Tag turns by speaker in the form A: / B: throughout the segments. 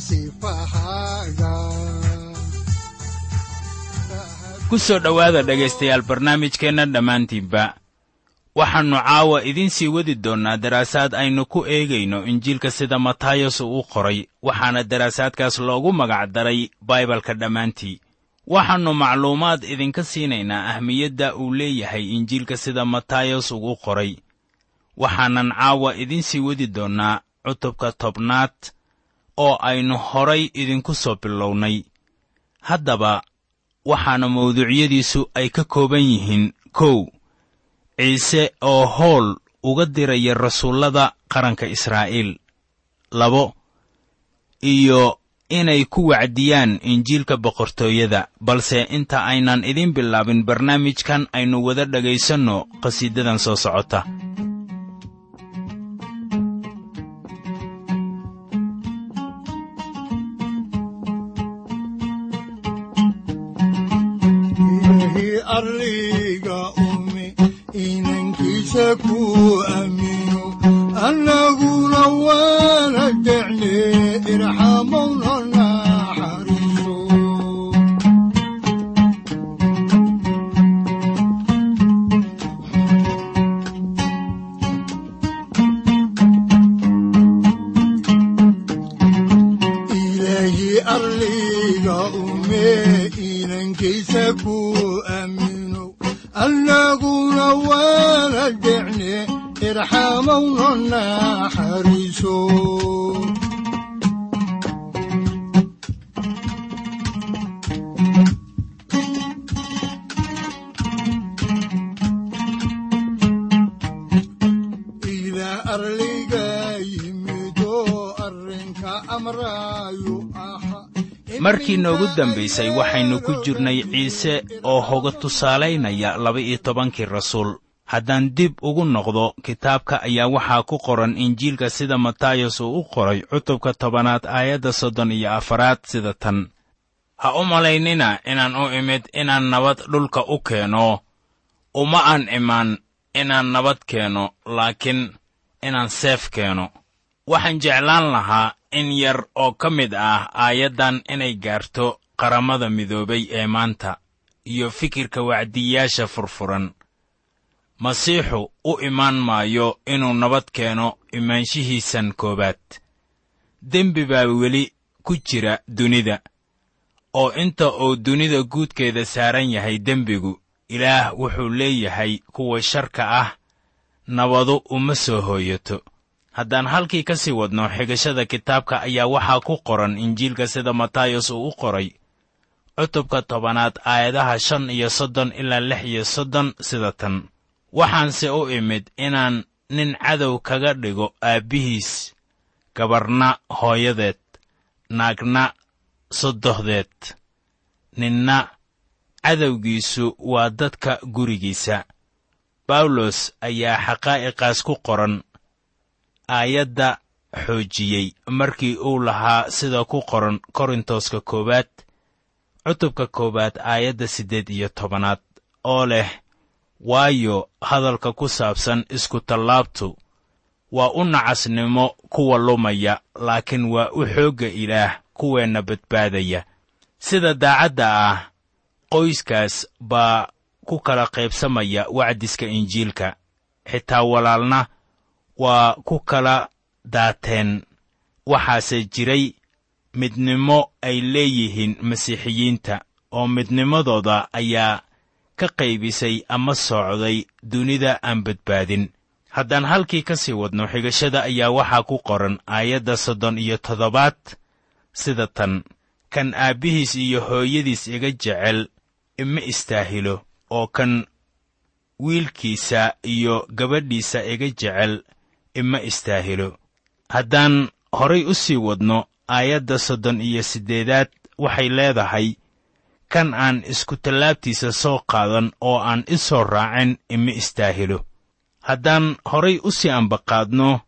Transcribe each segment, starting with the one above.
A: sifahaaga
B: ku soo dhowaada dhegaystayaal barnaamijkeenna dhammaantiinba. Waxaannu caawa idiin sii wadi doonnaa daraasaad aynu ku eegayno injiilka sida matayos uu qoray waxaana daraasaadkaas loogu magac daray baibalka dhammaantii. Waxaannu macluumaad idinka siinaynaa ahmiyadda uu leeyahay injiilka sida matayos uu u qoray waxaanan caawa idiin sii wadi doonnaa cutubka tobnaad oo aynu horay idinku soo bilownay. Haddaba waxaana mawduucyadiisu ay ka kooban yihiin kow ciise oo howl uga diraya rasuullada qaranka israa'iil. Labo iyo inay ku wacdiyaan injiilka boqortooyada balse inta aynan idiin bilaabin barnaamijkan aynu wada dhegaysanno qhasiidadan soo socota markii noogu dambaysay waxaynu ku jirnay ciise oo hoga tusaalaynaya laba-iyo tobankii rasuul. Haddaan dib ugu noqdo kitaabka ayaa waxaa ku qoran injiilka sida matayos uu u qoray cutubka tobanaad aayadda soddon iyo afaraad sida tan. Ha u malaynina inaan u imid inaan nabad dhulka u keeno. Uma aan imaan inaan nabad keeno laakiin inaan seef keeno. Waxaan jeclaan lahaa in yar oo ka mid ah aayaddan inay gaarto qaramada midoobay ee maanta iyo fikirka wacdiyaasha furfuran. Masiixu u imaan maayo inuu nabad keeno imaanshihiisan koowaad. Dembi baa weli ku jira dunida oo inta uu dunida guudkeeda saaran yahay dembigu ilaah wuxuu leeyahay kuwa sharka ah nabadu uma soo hooyato haddaan halkii ka sii wadno xigashada kitaabka ayaa waxaa ku qoran injiilka sida matayos uu u qoray cutubka tobanaad aayadaha shan iyo soddon ilaa lix iyo soddon sida tan. Waxaanse u imid inaan nin cadow kaga dhigo aabbihiis gabarna hooyadeed naagna soddohdeed ninna cadowgiisu waa dadka gurigiisa. Bawlos ayaa xaqaa'iqaas ku qoran aayadda xoojiyey. Markii uu lahaa sida ku qoran korintoska koowaad cutubka koowaad aayadda siddeed iyo tobanaad oo leh waayo hadalka ku saabsan isku-tallaabtu waa u nacasnimo kuwa lumaya laakiin waa u xoogga ilaah kuweenna badbaadaya. Sida daacadda ah qoyskaas baa ku kala qaybsamaya wacdiska injiilka xitaa walaalna waa ku kala daateen. Waxaase jiray midnimo ay leeyihiin masiixiyiinta oo midnimadooda ayaa ka qaybisay ama soocday dunida aan badbaadin. Haddaan halkii ka sii wadno xigashada ayaa waxaa ku qoran aayadda soddon iyo toddobaad sida tan kan aabbihiis iyo hooyadiis iga jecel ima istaahilo oo kan wiilkiisa iyo gabadhiisa iga jecel ima istaahilo. Haddaan horay u sii wadno aayadda soddon iyo siddeedaad waxay leedahay kan aan iskutallaabtiisa soo qaadan oo aan i soo raacin ima istaahilo. Haddaan horay u sii ambaqaadno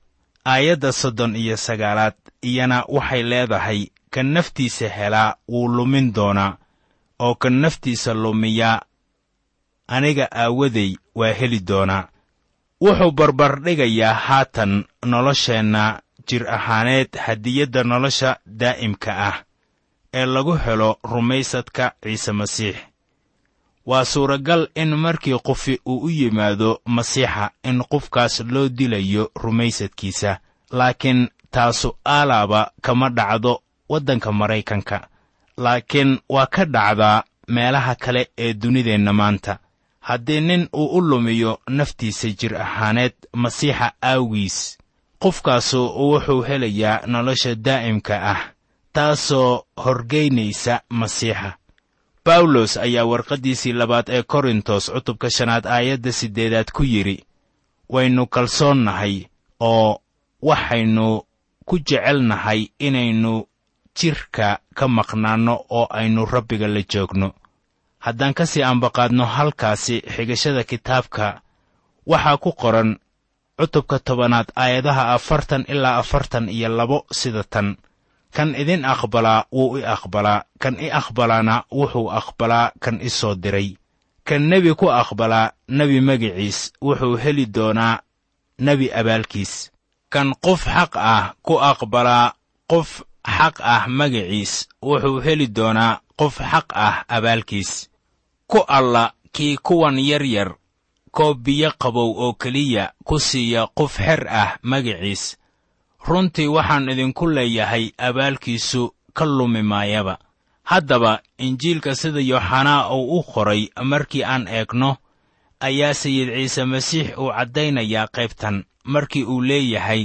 B: aayadda soddon iyo sagaalaad iyana waxay leedahay kan naftiisa helaa wuu lumin doonaa oo kan naftiisa lumiyaa aniga aawaday waa heli doonaa wuxuu barbardhigayaa haatan nolosheenna jir ahaaneed hadiyadda nolosha daa'imka ah ee lagu helo rumaysadka ciise masiix. Waa suuragal in markii qofi uu u yimaado masiixa in qofkaas loo dilayo rumaysadkiisa laakiin taasu aalaaba kama dhacdo waddanka maraykanka laakiin waa ka dhacdaa meelaha kale ee dunideenna maanta haddii nin uu u lumiyo naftiisa jir ahaaneed masiixa aawiis. Qofkaasu wuxuu helayaa nolosha daa'imka ah taasoo horgaynaysa masiixa. Bawlos ayaa warqaddiisii labaad ee korintos cutubka shanaad aayadda siddeedaad ku yidhi waynu kalsoonnahay oo waxaynu ku jecelnahay inaynu jidhka ka maqnaanno oo aynu rabbiga la joogno haddaan ka sii ambaqaadno halkaasi xigashada kitaabka waxaa ku qoran cutubka tobanaad aayadaha afartan ilaa afartan iyo labo sida tan. Kan idin aqbalaa wuu i aqbalaa. Kan i aqbalaana wuxuu aqbalaa. Kan i soo diray. Kan nebi ku aqbalaa nebi magiciis wuxuu heli doonaa nebi abaalkiis. Kan qof xaq ah ku aqbalaa qof xaq ah magiciis wuxuu heli doonaa qof xaq ah abaalkiis ku alla kii kuwan yar yar koob biyo qabow oo keliya ku siiya qof xer ah magiciis runtii waxaan idinku leeyahay abaalkiisu ka lumi maayaba. Haddaba injiilka sida yooxanaa uu u qoray markii aan eegno ayaa sayid ciise masiix uu caddaynayaa qaybtan markii uu leeyahay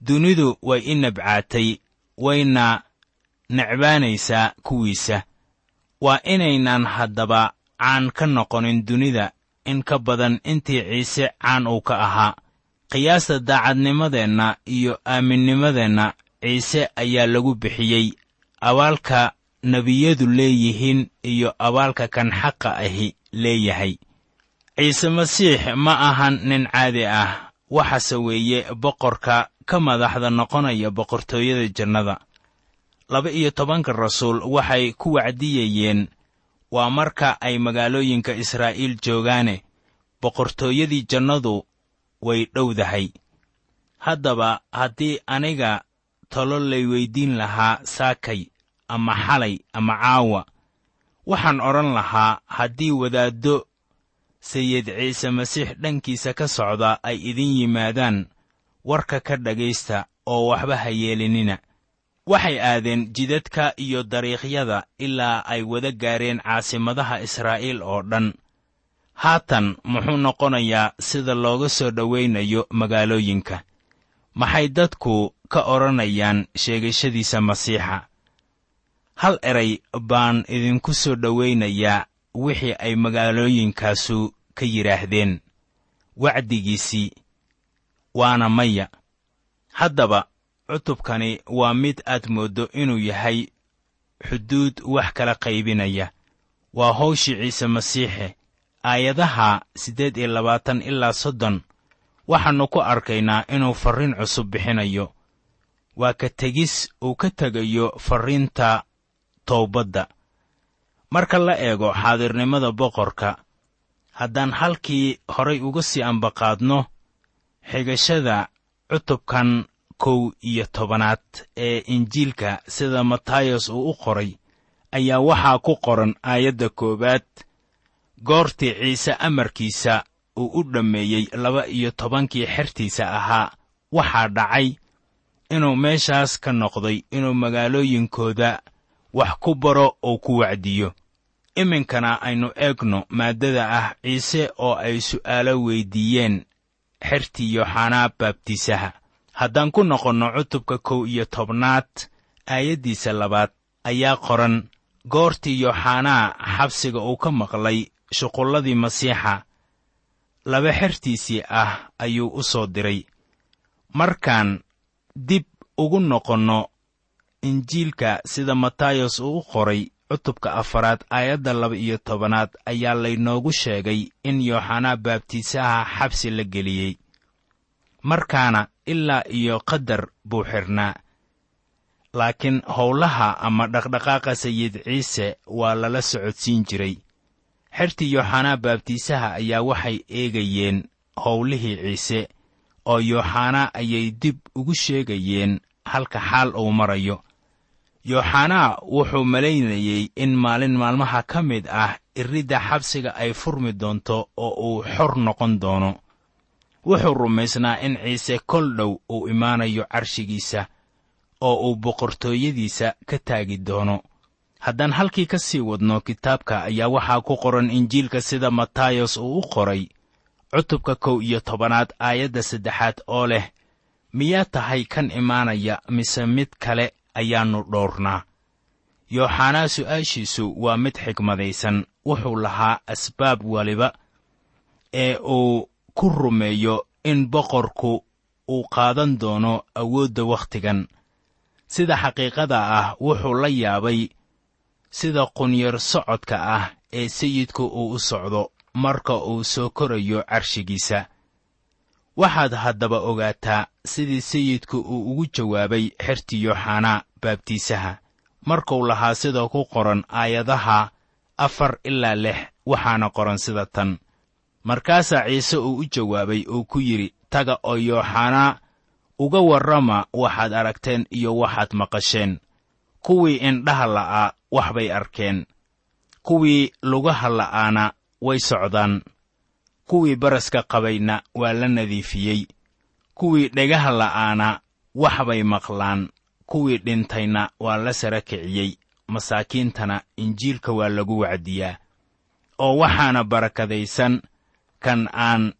B: dunidu way i nabcaatay wayna necbaanaysaa kuwiisa. Waa inaynaan haddaba caan ka noqonin dunida in ka badan intii ciise caan uu ka ahaa. Qiyaasta daacadnimadeenna iyo aaminnimadeenna ciise ayaa lagu bixiyey. Abaalka nebiyadu leeyihiin iyo abaalka kan xaqa ahi leeyahay. Ciise masiix ma ahan nin caadi ah. Waxaase weeye boqorka ka madaxda noqonaya boqortooyada jannada. Laba iyo tobanka rasuul waxay ku wacdiyayeen waa marka ay magaalooyinka israa'iil joogaane boqortooyadii jannadu way dhowdahay. Haddaba haddii aniga talo lay weyddiin lahaa saakay ama xalay ama caawa waxaan odhan lahaa haddii wadaaddo sayid ciise masiix dhankiisa ka socda ay idin yimaadaan warka ka dhegaysta oo waxba ha yeelinina waxay aadeen jidadka iyo dariiqyada ilaa ay wada gaareen caasimadaha israa'iil oo dhan. Haatan muxuu noqonayaa sida looga soo dhowaynayo magaalooyinka. Maxay dadku ka odhanayaan sheegashadiisa masiixa? Hal eray baan idinku soo dhowaynayaa wixii ay magaalooyinkaasu ka yidhaahdeen wacdigiisii waana maya. Haddaba cutubkani waa mid aad mooddo inuu yahay xuduud wax kala qaybinaya. Waa hawshii ciise masiixe aayadaha siddeed iyo labaatan ilaa soddon. Waxaannu ku arkaynaa inuu farriin cusub bixinayo. Waa ka tegis uu ka tegayo farriinta towbadda. Marka la eego xaadirnimada boqorka haddaan halkii horay uga sii ambaqaadno xigashada cutubkan kow iyo tobanaad ee injiilka sida matayos uu u qoray ayaa waxaa ku qoran aayadda koowaad goortii ciise amarkiisa uu u dhammeeyey laba iyo tobankii xertiisa ahaa waxaa dhacay inuu meeshaas ka noqday inuu magaalooyinkooda wax ku baro oo ku wacdiyo. Iminkana aynu eegno maaddada ah ciise oo ay su'aalo weyddiiyeen xertii yooxanaa baabtiisaha haddaan ku noqonno cutubka kow iyo tobnaad aayaddiisa labaad ayaa qoran. Goortii yooxanaa xabsiga uu ka maqlay shuqulladii masiixa laba xertiisii ah ayuu u soo diray. Markaan dib ugu noqonno injiilka sida matayos uu u qoray cutubka afaraad aayadda laba iyo tobanaad ayaa laynoogu sheegay in yooxanaa baabtiisaha xabsi la geliyey markaana ilaa iyo qadar buu xidhnaa laakiin howlaha ama dhaqdhaqaaqa sayid ciise waa lala socodsiin jiray. Xertii yooxanaa baabtiisaha ayaa waxay eegayeen howlihii ciise oo yooxanaa ayay dib ugu sheegayeen halka xaal uu marayo. Yooxanaa wuxuu malaynayey in maalin maalmaha ka mid ah iridda xabsiga ay furmi doonto oo uu xor noqon doono wuxuu rumaysnaa in ciise kol dhow uu imaanayo carshigiisa oo uu boqortooyadiisa ka taagi doono. Haddaan halkii ka sii wadno kitaabka ayaa waxaa ku qoran injiilka sida matayos uu u qoray cutubka kow iyo tobanaad aayadda saddexaad oo leh miyaa tahay kan imaanaya mise mid kale ayaannu dhoornaa yooxanaa su'aashiisu waa mid xigmadaysan wuxuu lahaa asbaab waliba ee uu ku rumeeyo in boqorku uu qaadan doono awoodda wakhtigan. Sida xaqiiqada ah wuxuu la yaabay sida qunyar socodka ah ee sayidku uu u socdo marka uu soo korayo carshigiisa. Waxaad haddaba ogaataa sidii sayidku uu ugu jawaabay xertii yooxanaa baabtiisaha. Markuu lahaa sida ku qoran aayadaha afar ilaa lix waxaana qoran sida tan markaasaa ciise uu u jawaabay uu ku yidhi taga oo yooxanaa uga warrama waxaad aragteen iyo waxaad maqasheen. Kuwii indhaha la'aa wax bay arkeen. Kuwii lugaha la'aana way socdaan. Kuwii baraska qabayna waa la nadiifiyey. Kuwii dhegaha la'aana wax bay maqlaan. Kuwii dhintayna waa la sara kiciyey. Masaakiintana injiilka waa lagu wacdiyaa. Oo waxaana barakadaysan kan aan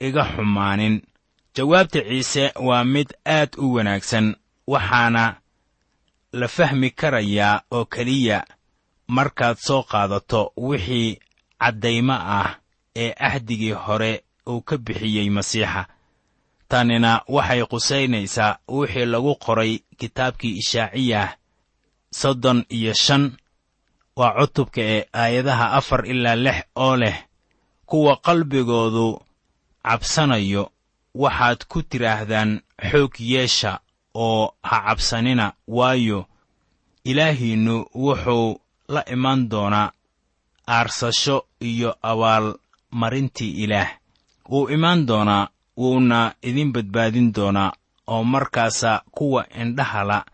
B: iga xumaanin. Jawaabta ciise waa mid aad u wanaagsan waxaana la fahmi karayaa oo keliya markaad soo qaadato wixii caddaymo ah ee ahdigii hore uu ka bixiyey masiixa. Tanina waxay qusaynaysaa wixii lagu qoray kitaabkii ishaaciyah soddon iyo shan. Waa cutubka ee aayadaha afar ilaa lix oo leh kuwa qalbigoodu cabsanayo waxaad ku tidhaahdaan xoog yeesha oo ha cabsanina waayo ilaahiinnu wuxuu la iman doonaa aarsasho iyo abaalmarintii ilaah. Wuu imaan doonaa wuuna idin badbaadin doonaa oo markaasaa kuwa indhahala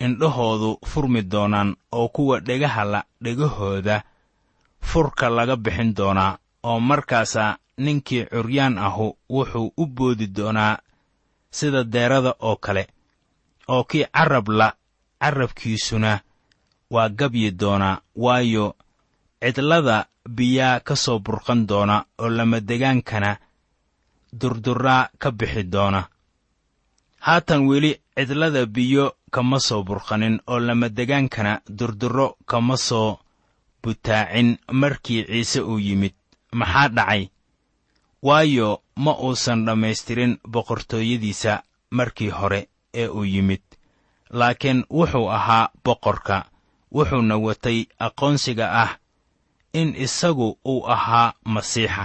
B: indhahoodu furmi doonaan oo kuwa dhegahala dhegahooda furka laga bixin doonaa oo markaasaa ninkii curyaan ahu wuxuu u boodi doonaa sida deerada oo kale oo kii carrabla carrabkiisuna waa gabyi doonaa waayo cidlada biyaa ka soo burqan doona oo lamadegaankana durduraa ka bixi doona. Haatan weli cidlada biyo kama soo burqanin oo lamadegaankana durdurro kama soo butaacin markii ciise uu yimid maxaa dhacay? Waayo ma uusan dhammaystirin boqortooyadiisa markii hore ee uu yimid. Laakiin wuxuu ahaa boqorka. Wuxuuna watay aqoonsiga ah in isagu uu ahaa masiixa.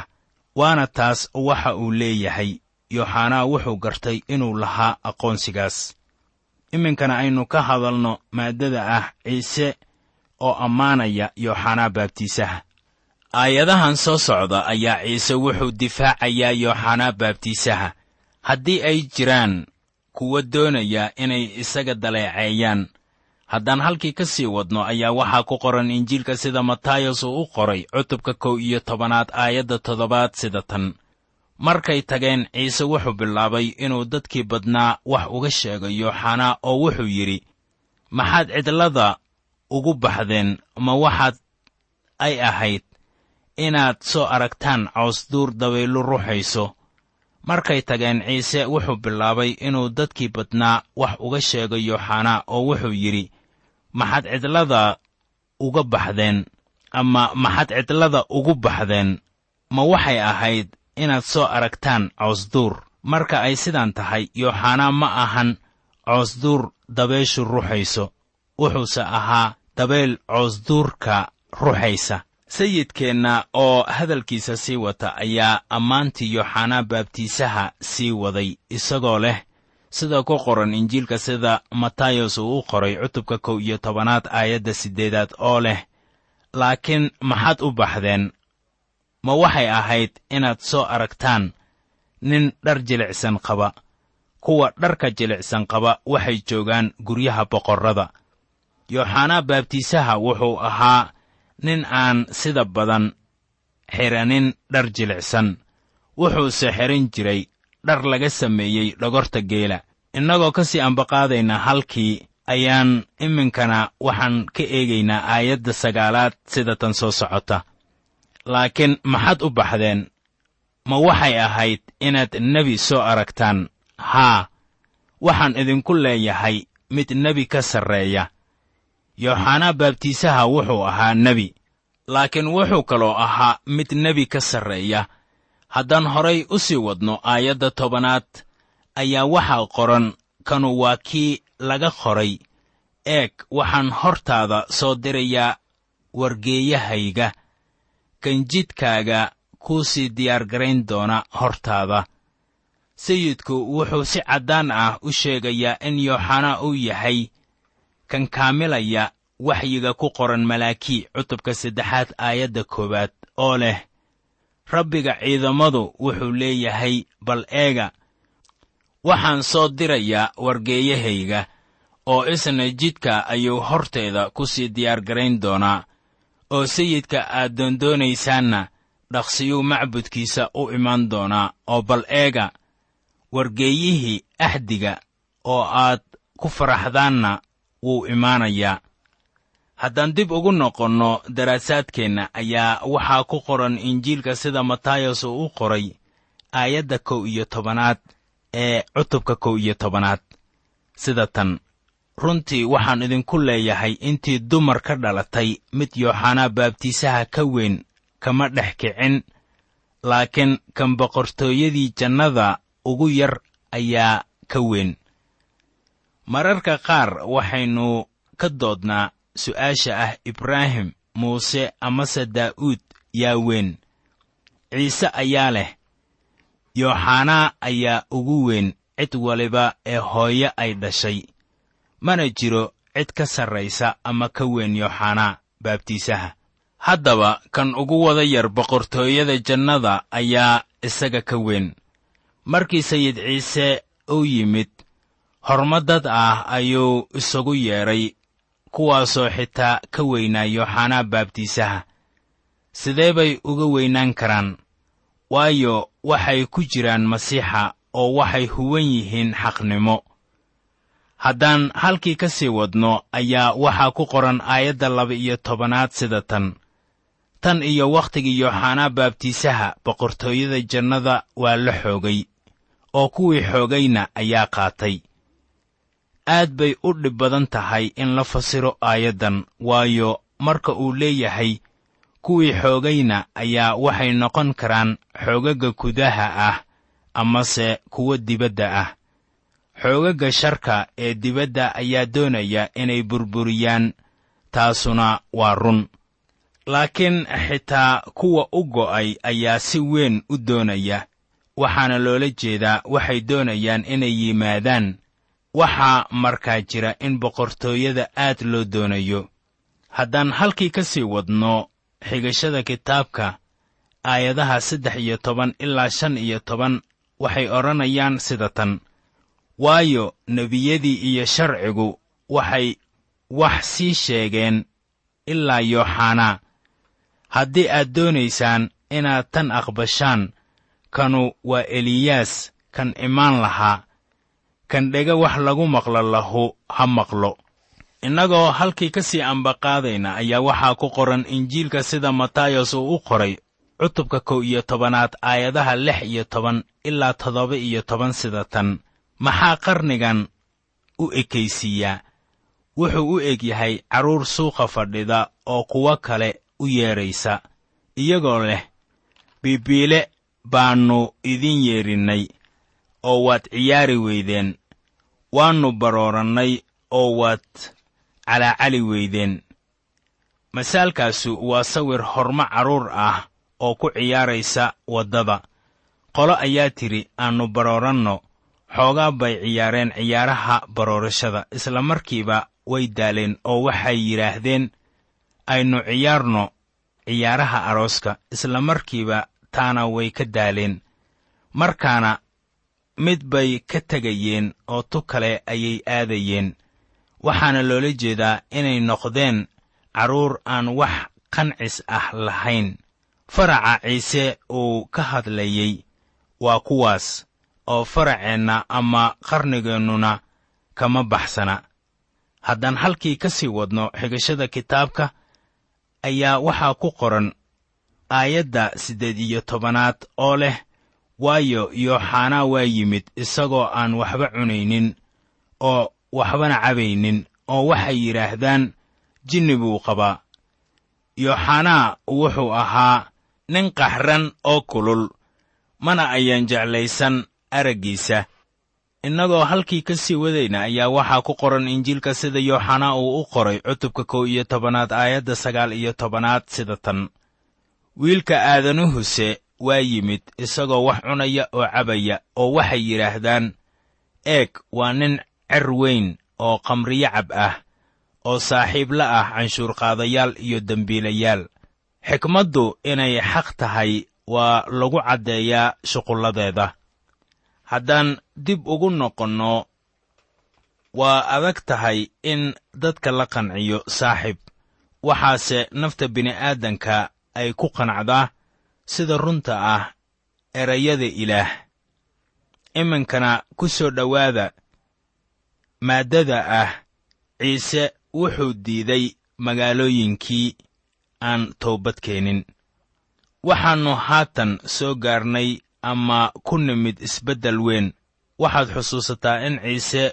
B: Waana taas waxa uu leeyahay. Yooxanaa wuxuu gartay inuu lahaa aqoonsigaas. Iminkana aynu ka hadalno maaddada ah ciise oo ammaanaya yooxanaa baabtiisaha aayadahan soo socda ayaa ciise wuxuu difaacayaa yooxanaa baabtiisaha. Haddii ay jiraan kuwa doonaya inay isaga daleeceeyaan. Haddaan halkii ka sii wadno ayaa waxaa ku qoran injiilka sida matayos uu u qoray cutubka kow iyo tobanaad aayadda toddobaad sida tan. Markay tageen ciise wuxuu bilaabay inuu dadkii badnaa wax uga sheego yooxanaa oo wuxuu yidhi maxaad cidlada ugu baxdeen? Ma waxaad ay ahayd inaad soo aragtaan cawsduur dabaylu ruxayso markay tageen ciise wuxuu bilaabay inuu dadkii badnaa wax uga sheego yooxanaa oo wuxuu yidhi maxaad cidlada uga baxdeen ama maxaad cidlada ugu baxdeen? Ma waxay ahayd inaad soo aragtaan cawsduur marka ay sidaan tahay yooxanaa ma ahan coosduur dabeeshu ruxayso wuxuuse ahaa dabeel coosduurka ruxaysa sayidkeenna oo hadalkiisa sii wata ayaa ammaantii yooxanaa baabtiisaha sii waday isagoo leh sida ku qoran injiilka sida matayos uu u qoray cutubka kow iyo tobanaad aayadda siddeedaad oo leh laakiin maxaad u baxdeen? Ma waxay ahayd inaad soo aragtaan nin dhar jilicsan qaba kuwa dharka jilicsan qaba waxay joogaan guryaha boqorrada. Yooxanaa baabtiisaha wuxuu ahaa nin aan sida badan xidhanin dhar jilicsan. Wuxuuse xidhan jiray dhar laga sameeyey dhogorta geela. Innagoo ka sii ambaqaadayna halkii ayaan iminkana waxaan ka eegaynaa aayadda sagaalaad sida tan soo socota. Laakiin maxaad u baxdeen? Ma waxay ahayd inaad nebi soo aragtaan? Haa waxaan idinku leeyahay mid nebi ka sarreeya yooxanaa baabtiisaha wuxuu ahaa nebi laakiin wuxuu kaloo ahaa mid nebi ka sarreeya. Haddaan horay u sii wadno aayadda tobanaad ayaa waxaa qoran kanu waa kii laga qoray. Eeg waxaan hortaada soo dirayaa wargeeyahayga. Kan jidkaaga kuu sii diyaargarayn doona hortaada. Sayidku wuxuu si caddaan ah u sheegayaa in yooxanaa uu yahay kan kaamilaya waxyiga ku qoran malaakii cutubka saddexaad aayadda koowaad oo leh rabbiga ciidamadu wuxuu leeyahay bal eega waxaan soo dirayaa wargeeyahayga oo isna jidka ayuu horteeda ku sii diyaargarayn doonaa oo sayidka aad doondoonaysaanna dhaqsiyuu macbudkiisa u imaan doonaa oo bal eega wargeeyihii axdiga oo aad ku faraxdaanna wuu imaanayaa haddaan dib ugu noqonno daraasaadkeenna ayaa waxaa ku qoran injiilka sida matayos uu u qoray aayadda kow iyo tobanaad ee cutubka kow iyo tobanaad. Sida tan runtii waxaan idinku leeyahay intii dumar ka dhalatay mid yooxanaa baabtiisaha ka weyn kama dhex kicin laakiin kan boqortooyadii jannada ugu yar ayaa ka weyn mararka qaar waxaynu ka doodnaa su'aasha ah ibraahim muuse amase daa'uud yaa weyn. Ciise ayaa leh. Yooxanaa ayaa ugu weyn cid waliba ee hooyo ay dhashay. Mana jiro cid ka sarraysa ama ka weyn yooxanaa baabtiisaha. Haddaba kan ugu wada yar boqortooyada jannada ayaa isaga ka weyn. Markii sayid ciise uu yimid horma dad ah ayuu isagu yeedhay kuwaasoo xitaa ka weynaa yooxanaa baabtiisaha. Sidee bay uga weynaan karaan? Waayo waxay ku jiraan masiixa oo waxay huwan yihiin xaqnimo. Haddaan halkii ka sii wadno ayaa waxaa ku qoran aayadda laba-iyo tobanaad sida tan. Tan iyo wakhtigii yooxanaa baabtiisaha boqortooyada jannada waa la xoogay oo kuwii xoogayna ayaa qaatay aad bay u dhib badan tahay in la fasiro aayaddan waayo marka uu leeyahay kuwii xoogayna ayaa waxay noqon karaan xoogagga gudaha ah amase kuwa dibadda ah. Xoogagga sharka ee dibadda ayaa doonaya inay burburiyaan taasuna waa run. Laakiin xitaa kuwa u go'ay ayaa si weyn u doonaya waxaana loola jeedaa waxay doonayaan inay yimaadaan waxaa markaa jira in boqortooyada aad loo doonayo. Haddaan halkii ka sii wadno xigashada kitaabka aayadaha saddex iyo toban ilaa shan iyo toban waxay odhanayaan sida tan. Waayo nebiyadii iyo sharcigu waxay wax sii sheegeen ilaa yooxanaa haddii aad doonaysaan inaad tan aqbashaan kanu waa eliyaas kan imaan lahaa kan dhega wax lagu maqlo lahu ha maqlo. Innagoo halkii ka sii ambaqaadayna ayaa waxaa ku qoran injiilka sida matayos uu u qoray cutubka kow iyo tobanaad aayadaha lix iyo toban ilaa toddoba iyo toban sida tan. Maxaa qarnigan u ekaysiiyaa wuxuu u eg yahay carruur suuqa fadhida oo kuwo kale u yeedraysa iyagoo leh biibiile baannu idin yeedhinnay oo waad ciyaari weydeen waannu baroorannay oo waad calaacali weydeen. Masaalkaasu waa sawir hormo carruur ah oo ku ciyaaraysa waddada. Qolo ayaa tidhi aannu barooranno. Xoogaa bay ciyaareen ciyaaraha baroorashada isla markiiba way daaleen oo waxay yidhaahdeen aynu ciyaarno ciyaaraha arooska isla markiiba taana way ka daaleen. Markaana mid bay ka tegayeen oo tu kale ayay aadayeen. Waxaana loola jeedaa inay noqdeen carruur aan wax qancis ah lahayn. Faraca ciise uu ka hadlayey waa kuwaas oo faraceenna ama qarnigeennuna kama baxsana. Haddaan halkii ka sii wadno xigashada kitaabka ayaa waxaa ku qoran aayadda siddeed iyo tobanaad oo leh waayo yooxanaa waa yimid isagoo aan waxba cunaynin oo waxbana cabaynin oo waxay yidhaahdaan jinni buu qabaa. Yooxanaa wuxuu ahaa nin qaxran oo kulul mana ayaan jeclaysan araggiisa. Innagoo halkii ka sii wadayna ayaa waxaa ku qoran injiilka sida yooxanaa uu u qoray cutubka kow iyo tobanaad aayadda sagaal iyo tobanaad sida tan. Wiilka aadanuhuse waa yimid isagoo wax cunaya oo cabaya oo waxay yidhaahdaan eeg waa nin cer weyn oo khamriyo cab ah oo saaxiib la ah canshuurqaadayaal iyo dembiilayaal. Xikmaddu inay xaq tahay waa lagu caddeeyaa shuqulladeeda. Haddaan dib ugu noqonno waa adag tahay in dadka la qanciyo saaxib waxaase nafta bini'aadanka ay ku qanacdaa sida runta ah erayada ilaah. Iminkana ku soo dhowaada maaddada ah ciise wuxuu diiday magaalooyinkii aan toobad keenin. Waxaannu haatan soo gaarnay ama ku nimid isbeddel weyn. Waxaad xusuusataa in ciise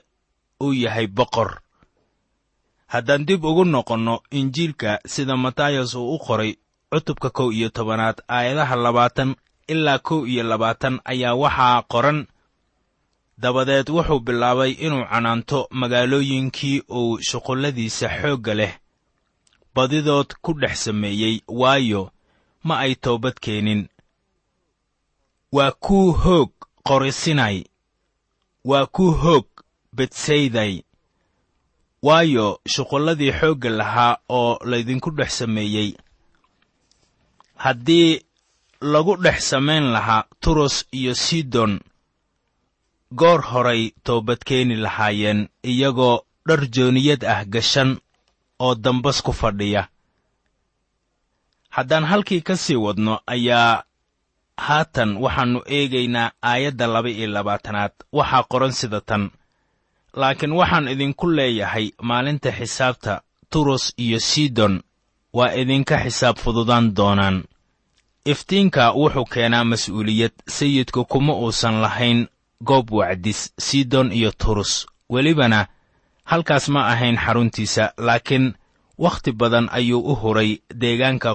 B: uu yahay boqor. Haddaan dib ugu noqonno injiilka sida matayas uu u qoray cutubka kow iyo tobanaad aayadaha labaatan ilaa kow iyo labaatan ayaa waxaa qoran. Dabadeed wuxuu bilaabay inuu canaanto magaalooyinkii uu shuqulladiisa xoogga leh. Badidood ku dhex sameeyey waayo ma ay toobad keenin. Waa kuu hoog qorisinay. Waa kuu hoog betsayday waayo shuqulladii xoogga lahaa oo laydinku dhex sameeyey haddii lagu dhex samayn lahaa turos iyo sidon goor horay toobad keeni lahaayeen iyagoo dhar jooniyad ah gashan oo dambas ku fadhiya. Haddaan halkii ka sii wadno ayaa haatan waxaannu eegaynaa aayadda laba iyo labaatanaad. Waxaa qoran sida tan. Laakiin waxaan idinku leeyahay maalinta xisaabta turos iyo sidon waa idinka xisaab fududaan doonaan. Iftiinka wuxuu keenaa mas'uuliyad sayidku kuma uusan lahayn goob wacdis sidon iyo turus. Welibana halkaas ma ahayn xaruntiisa laakiin wakhti badan ayuu u huray deegaanka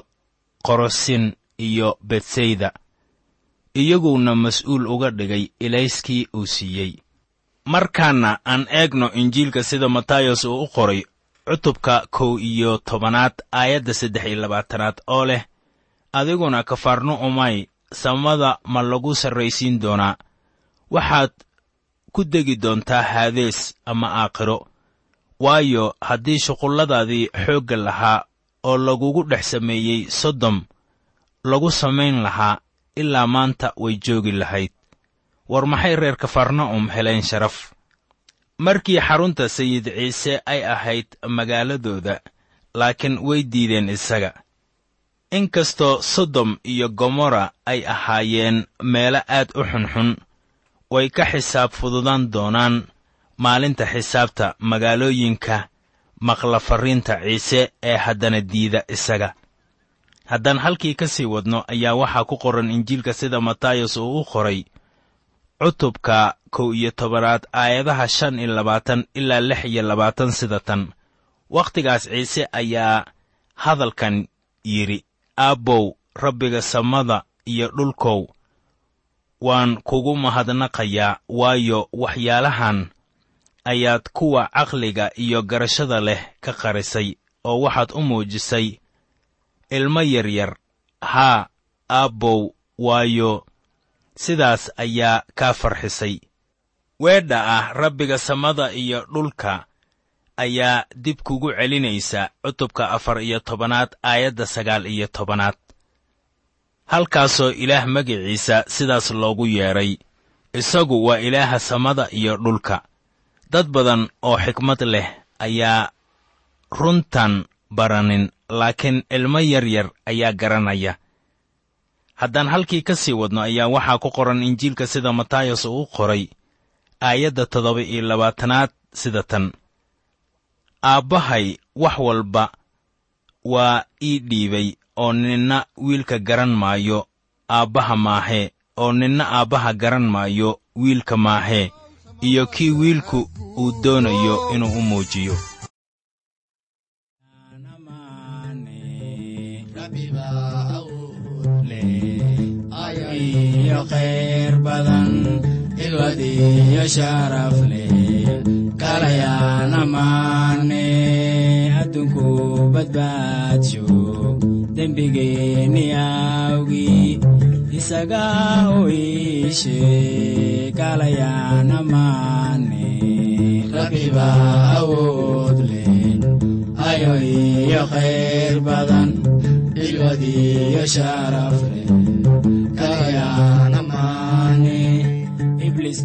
B: qorosin iyo betsayda iyaguuna mas'uul uga dhigay ilayskii uu siiyey. Markaana aan eegno injiilka sida matayos uu u qoray cutubka kow iyo tobanaad aayadda saddex iyo labaatanaad oo leh adiguna kafaarno umay samada ma lagu sarraysiin doonaa. Waxaad ku degi doontaa haadees ama aakhiro. Waayo haddii shuqulladaadii xoogga lahaa oo lagugu dhex sameeyey sodom lagu samayn lahaa ilaa maanta way joogi lahayd. War maxay reer kafarna'um heleen sharaf markii xarunta sayid ciise ay ahayd magaaladooda laakiin way diideen isaga. Inkastoo sodom iyo gomorra ay ahaayeen meelo aad u xunxun way ka xisaab fududaan doonaan maalinta xisaabta magaalooyinka maqla farriinta ciise ee haddana diida isaga. Haddaan halkii ka sii wadno ayaa waxaa ku qoran injiilka sida matayos uu u qoray cutubka kow iyo tobanaad aayadaha shan iyo labaatan ilaa lix iyo labaatan sida tan wakhtigaas ciise ayaa hadalkan yidhi aabbow rabbiga samada iyo dhulkow waan kugu mahadnaqayaa waayo waxyaalahan ayaad kuwa caqliga iyo garashada leh ka qarisay oo waxaad u muujisay. Ilmo yaryar haa aabbow waayo. Sidaas ayaa kaa farxisay weedha ah rabbiga samada iyo dhulka ayaa dib kugu celinaysa cutubka afar iyo tobanaad aayadda sagaal iyo tobanaad. Halkaasoo ilaah magiciisa sidaas loogu yeedhay isagu waa ilaaha samada iyo dhulka. Dad badan oo xikmad leh ayaa runtan baranin laakiin ilmo yaryar ayaa garanaya. Haddaan halkii ka sii wadno ayaa waxaa ku qoran injiilka sida matayos uu qoray aayadda toddoba iyo labaatanaad sida tan. Aabbahay wax walba waa ii dhiibay oo ninna wiilka garan maayo. Aabbaha maahee oo ninna aabbaha garan maayo wiilka maahee iyo kii wiilku uu doonayo inuu u muujiyo.
C: Iyo khayr badan ilwad iyo sharaf leh kalayaan amaane adduunku badbaadsho dembigeenni awgii isaga u iishe kalayaan amaane rabbiba awood leh ayo iyo khayr badan ilwad iyo sharaf leh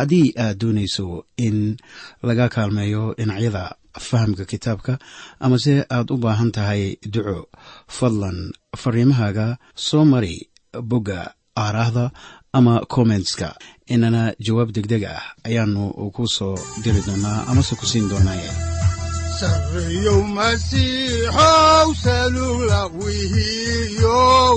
D: haddii aad doonayso in laga kaalmeeyo dhinacyada fahamka kitaabka amase aad u baahan tahay duco fadlan fariimahaaga soo mari bogga aaraahda ama kommentska inana jawaab degdeg ah ayaanu ku soo diri doonaa amase ku siin doonaaye.
A: Sarreeyow masiixow wihiyow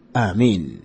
D: aamiin